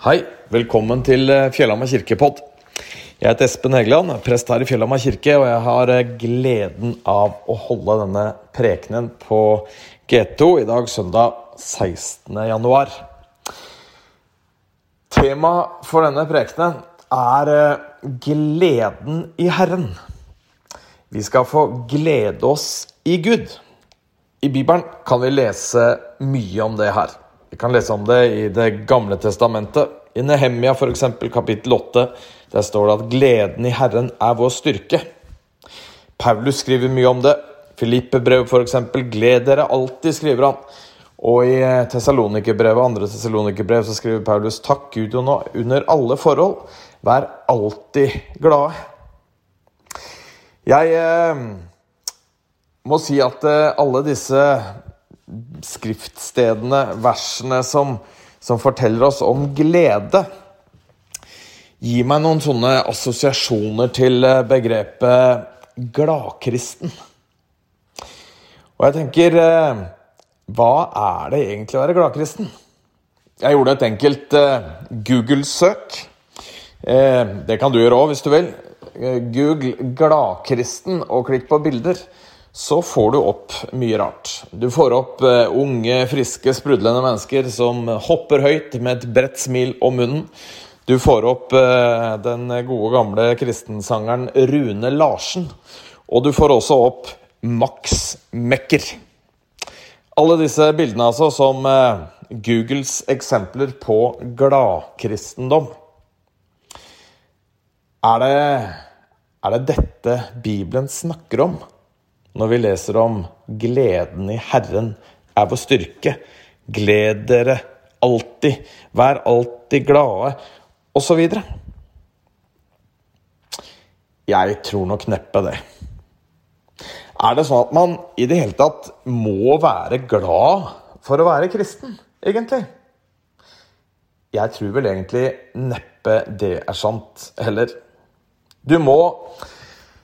Hei, velkommen til eh, Fjellhamar kirkepodd. Jeg heter Espen Hegeland, prest her i Fjellhamar kirke, og jeg har eh, gleden av å holde denne prekenen på G2 i dag, søndag 16. januar. Temaet for denne prekenen er eh, gleden i Herren. Vi skal få glede oss i Gud. I Bibelen kan vi lese mye om det her. Kan lese om det i Det gamle testamentet. I Nehemia f.eks. kapittel 8. Der står det at 'gleden i Herren er vår styrke'. Paulus skriver mye om det. Filippe-brev f.eks. 'Gled dere alltid', skriver han. Og i Tessalonikerbrevet, andre Tessalonikerbrev så skriver Paulus 'Takk Gud under alle forhold. Vær alltid glade'. Jeg eh, må si at eh, alle disse skriftstedene, versene som, som forteller oss om glede, gir meg noen sånne assosiasjoner til eh, begrepet gladkristen. Og jeg tenker eh, Hva er det egentlig å være gladkristen? Jeg gjorde et enkelt eh, Google-søk. Det kan du gjøre òg, hvis du vil. Google 'gladkristen' og klikk på bilder så får du opp mye rart. Du får opp uh, unge, friske, sprudlende mennesker som hopper høyt med et bredt smil om munnen. Du får opp uh, den gode, gamle kristensangeren Rune Larsen. Og du får også opp Max Mekker. Alle disse bildene altså som uh, Googles eksempler på gladkristendom. Er det, er det dette Bibelen snakker om? Når vi leser om 'gleden i Herren er vår styrke', 'gled dere alltid', 'vær alltid glade', osv. Jeg tror nok neppe det. Er det sånn at man i det hele tatt må være glad for å være kristen, egentlig? Jeg tror vel egentlig neppe det er sant heller. Du må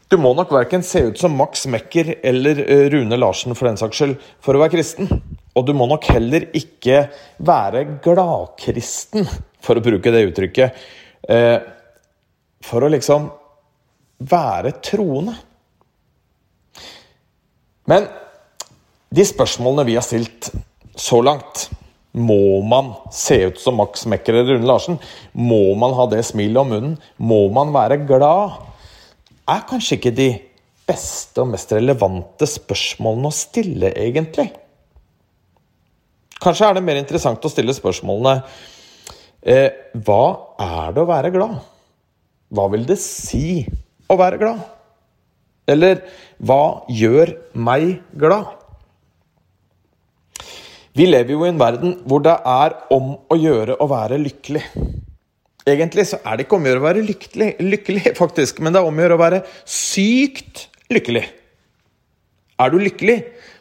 du må nok verken se ut som Max Mekker eller eh, Rune Larsen for den saks skyld for å være kristen. Og du må nok heller ikke være gladkristen, for å bruke det uttrykket, eh, for å liksom være troende. Men de spørsmålene vi har stilt så langt må man se ut som Max Mekker eller Rune Larsen? Må man ha det smilet om munnen? Må man være glad? Er kanskje ikke de beste og mest relevante spørsmålene å stille, egentlig. Kanskje er det mer interessant å stille spørsmålene eh, Hva er det å være glad? Hva vil det si å være glad? Eller hva gjør meg glad? Vi lever jo i en verden hvor det er om å gjøre å være lykkelig. Egentlig så er det ikke om å gjøre å være lykkelig, lykkelig, faktisk, men det er om å gjøre å være sykt lykkelig. Er du lykkelig,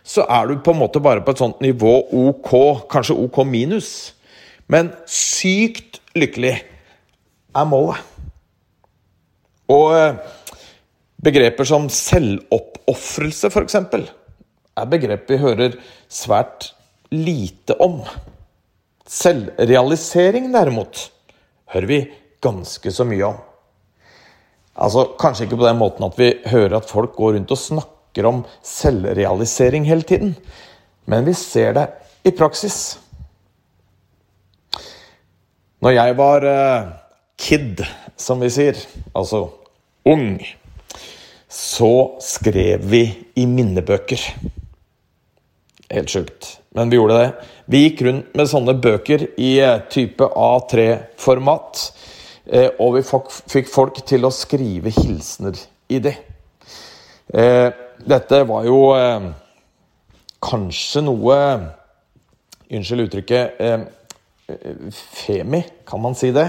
så er du på en måte bare på et sånt nivå OK, kanskje OK minus. Men sykt lykkelig er målet. Og eh, begreper som selvoppofrelse, f.eks., er begrep vi hører svært lite om. Selvrealisering, derimot, hører vi ganske så mye om. Altså, Kanskje ikke på den måten at vi hører at folk går rundt og snakker om selvrealisering hele tiden, men vi ser det i praksis. Når jeg var uh, kid, som vi sier, altså ung, så skrev vi i minnebøker. Helt sjukt. Men vi gjorde det. Vi gikk rundt med sånne bøker i eh, type A3-format. Eh, og vi fikk folk til å skrive hilsener i det. Eh, dette var jo kanskje noe Unnskyld uttrykket. Femi, kan man si det?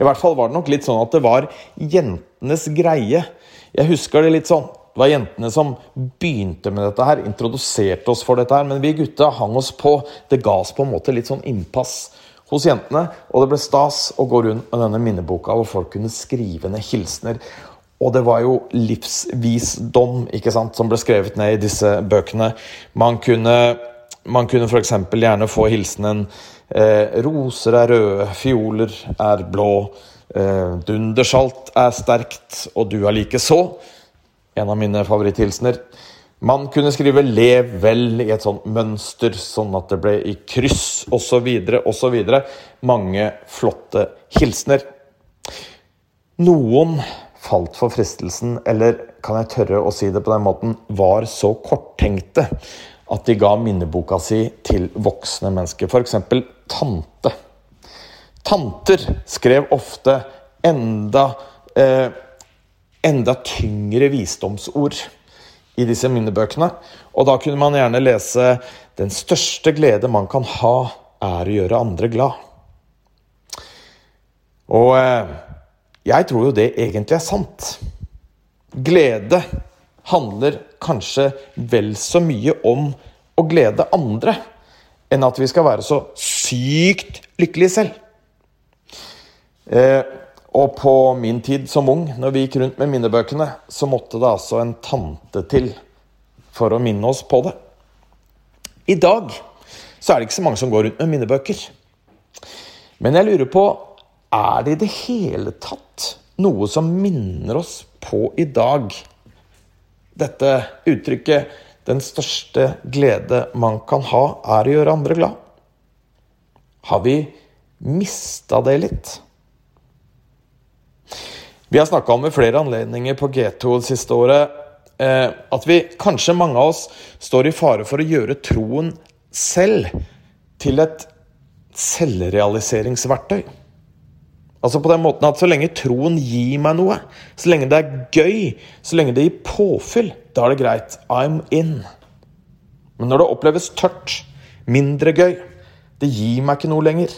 I hvert fall var det nok litt sånn at det var jentenes greie. Jeg husker det litt sånn. Det var jentene som begynte med dette her, introduserte oss for dette her. Men vi gutta hang oss på. Det ga oss på en måte litt sånn innpass hos jentene. Og det ble stas å gå rundt med denne minneboka hvor folk kunne skrive ned hilsener. Og det var jo livsvisdom ikke sant, som ble skrevet ned i disse bøkene. Man kunne man kunne f.eks. gjerne få hilsenen eh, 'Roser er røde, fioler er blå', eh, 'Dundersalt er sterkt, og du er likeså'. En av mine favoritthilsener. Man kunne skrive 'lev vel' i et sånt mønster, sånn at det ble i kryss, osv., osv. Mange flotte hilsener. Noen falt for fristelsen, eller kan jeg tørre å si det på den måten, var så korttenkte at de ga minneboka si til voksne mennesker. F.eks. tante. Tanter skrev ofte enda, eh, enda tyngre visdomsord i disse minnebøkene. Og da kunne man gjerne lese 'Den største glede man kan ha, er å gjøre andre glad'. Og eh, jeg tror jo det egentlig er sant. Glede handler kanskje vel så mye om å glede andre enn at vi skal være så sykt lykkelige selv. Eh, og på min tid som ung, når vi gikk rundt med minnebøkene, så måtte det altså en tante til for å minne oss på det. I dag så er det ikke så mange som går rundt med minnebøker. Men jeg lurer på er det i det hele tatt noe som minner oss på i dag dette uttrykket 'Den største glede man kan ha, er å gjøre andre glad'? Har vi mista det litt? Vi har snakka om ved flere anledninger på G2 det siste året eh, at vi, kanskje mange av oss, står i fare for å gjøre troen selv til et selvrealiseringsverktøy. Altså på den måten at så lenge troen gir meg noe, så lenge det er gøy, så lenge det gir påfyll, da er det greit. I'm in. Men når det oppleves tørt, mindre gøy, det gir meg ikke noe lenger,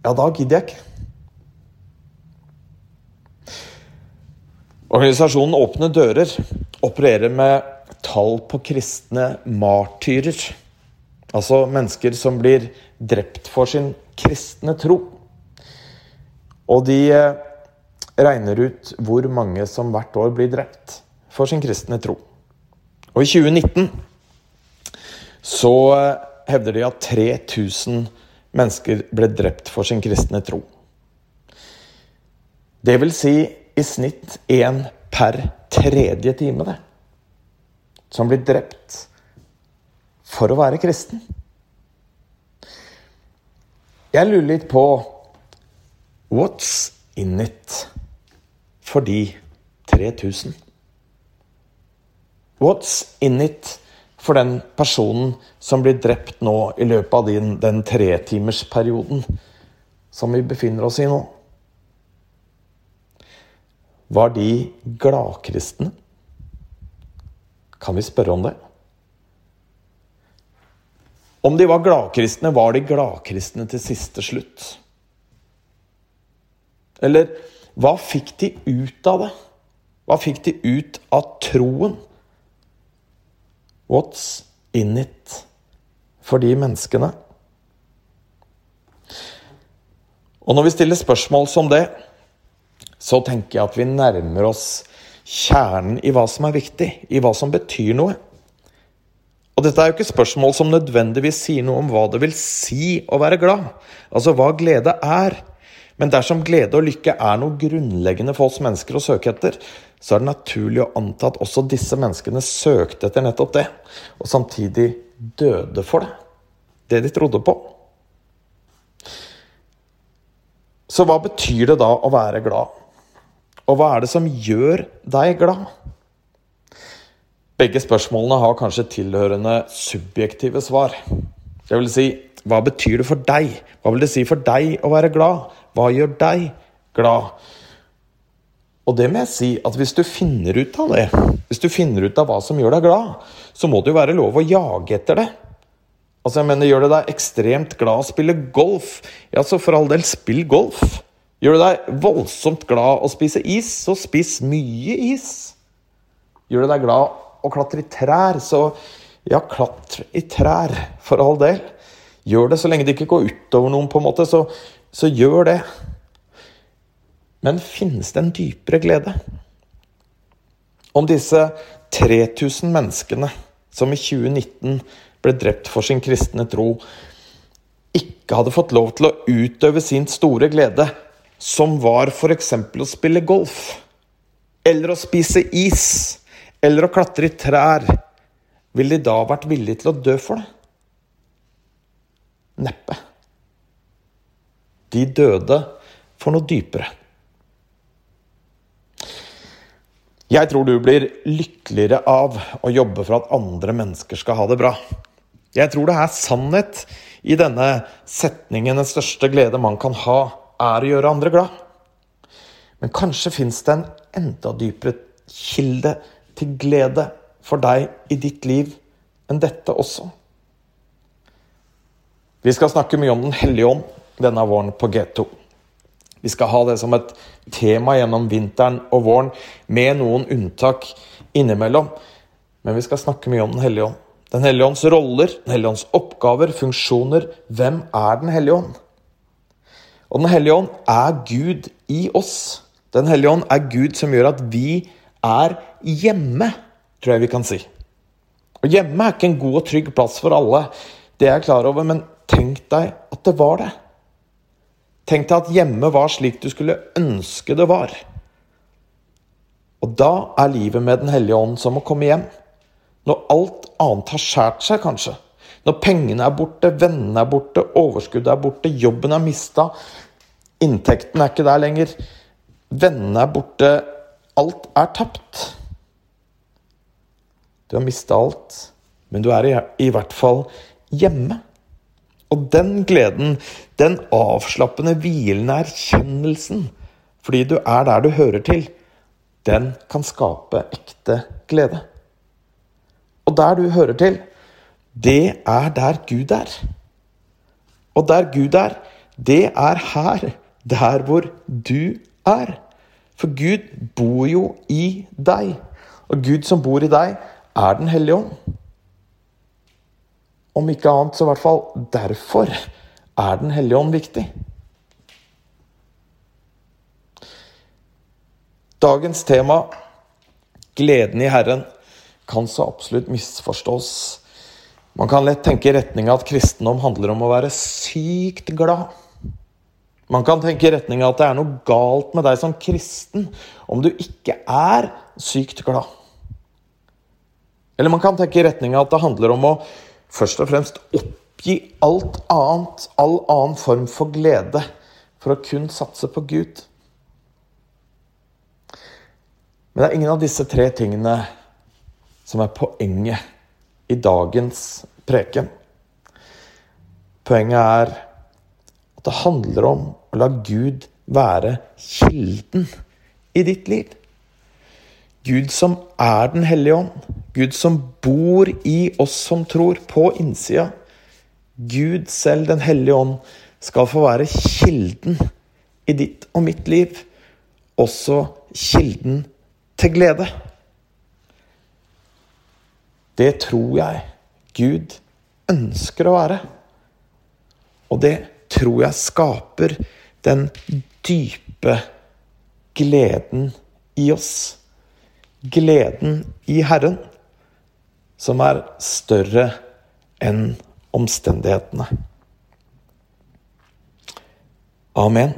ja, da gidder jeg ikke. Organisasjonen Åpne dører opererer med tall på kristne martyrer. Altså mennesker som blir drept for sin kristne tro. Og de eh, regner ut hvor mange som hvert år blir drept for sin kristne tro. Og i 2019 så eh, hevder de at 3000 mennesker ble drept for sin kristne tro. Det vil si i snitt én per tredje time, det. Som blir drept for å være kristen. Jeg lurer litt på What's in it for de 3000? What's in it for den personen som blir drept nå i løpet av den, den tretimersperioden som vi befinner oss i nå? Var de gladkristne? Kan vi spørre om det? Om de var gladkristne, var de gladkristne til siste slutt? Eller hva fikk de ut av det? Hva fikk de ut av troen? What's in it for de menneskene? Og når vi stiller spørsmål som det, så tenker jeg at vi nærmer oss kjernen i hva som er viktig, i hva som betyr noe. Og dette er jo ikke spørsmål som nødvendigvis sier noe om hva det vil si å være glad, altså hva glede er. Men dersom glede og lykke er noe grunnleggende for oss mennesker å søke etter, så er det naturlig å anta at også disse menneskene søkte etter nettopp det, og samtidig døde for det. Det de trodde på. Så hva betyr det da å være glad? Og hva er det som gjør deg glad? Begge spørsmålene har kanskje tilhørende subjektive svar. Det vil si, hva betyr det for deg? Hva vil det si for deg å være glad? Hva gjør deg glad? Og det må jeg si at hvis du finner ut av det, hvis du finner ut av hva som gjør deg glad, så må det jo være lov å jage etter det. Altså, jeg mener, Gjør det deg ekstremt glad å spille golf, ja, så for all del, spill golf. Gjør du deg voldsomt glad å spise is, så spis mye is. Gjør du deg glad å klatre i trær, så ja, klatre i trær, for all del. Gjør det så lenge det ikke går utover noen, på en måte, så, så gjør det. Men finnes det en dypere glede? Om disse 3000 menneskene som i 2019 ble drept for sin kristne tro, ikke hadde fått lov til å utøve sin store glede, som var f.eks. å spille golf, eller å spise is, eller å klatre i trær, ville de da vært villige til å dø for det? Neppe. De døde for noe dypere. Jeg tror du blir lykkeligere av å jobbe for at andre mennesker skal ha det bra. Jeg tror det er sannhet i denne setningen 'Den største glede man kan ha, er å gjøre andre glad'. Men kanskje fins det en enda dypere kilde til glede for deg i ditt liv enn dette også. Vi skal snakke mye om Den hellige ånd denne våren på G2. Vi skal ha det som et tema gjennom vinteren og våren, med noen unntak innimellom. Men vi skal snakke mye om Den hellige ånd. Den hellige ånds roller, Den hellige ånds oppgaver, funksjoner. Hvem er Den hellige ånd? Og Den hellige ånd er Gud i oss. Den hellige ånd er Gud som gjør at vi er hjemme, tror jeg vi kan si. Og Hjemme er ikke en god og trygg plass for alle, det er jeg klar over, men tenk deg at det var det. Tenk deg at hjemme var slik du skulle ønske det var. Og da er livet med Den hellige ånd som å komme hjem. Når alt annet har skjært seg, kanskje. Når pengene er borte, vennene er borte, overskuddet er borte, jobben er mista, inntekten er ikke der lenger, vennene er borte, alt er tapt. Du har mista alt, men du er i, i hvert fall hjemme. Og den gleden, den avslappende, hvilende erkjennelsen, fordi du er der du hører til, den kan skape ekte glede. Og der du hører til, det er der Gud er. Og der Gud er, det er her, der hvor du er. For Gud bor jo i deg. Og Gud som bor i deg, er Den hellige ånd. Om ikke annet, så i hvert fall derfor er Den hellige ånd viktig. Dagens tema, gleden i Herren, kan så absolutt misforstås. Man kan lett tenke i retning av at kristendom handler om å være sykt glad. Man kan tenke i retning av at det er noe galt med deg som kristen om du ikke er sykt glad. Eller man kan tenke i retning av at det handler om å først og fremst oppgi alt annet, all annen form for glede, for å kun satse på Gud. Men det er ingen av disse tre tingene som er poenget i dagens preken. Poenget er at det handler om å la Gud være kilden i ditt liv. Gud som er Den hellige ånd. Gud som bor i oss som tror, på innsida. Gud selv, Den hellige ånd, skal få være kilden i ditt og mitt liv. Også kilden til glede. Det tror jeg Gud ønsker å være. Og det tror jeg skaper den dype gleden i oss. Gleden i Herren, som er større enn omstendighetene. Amen.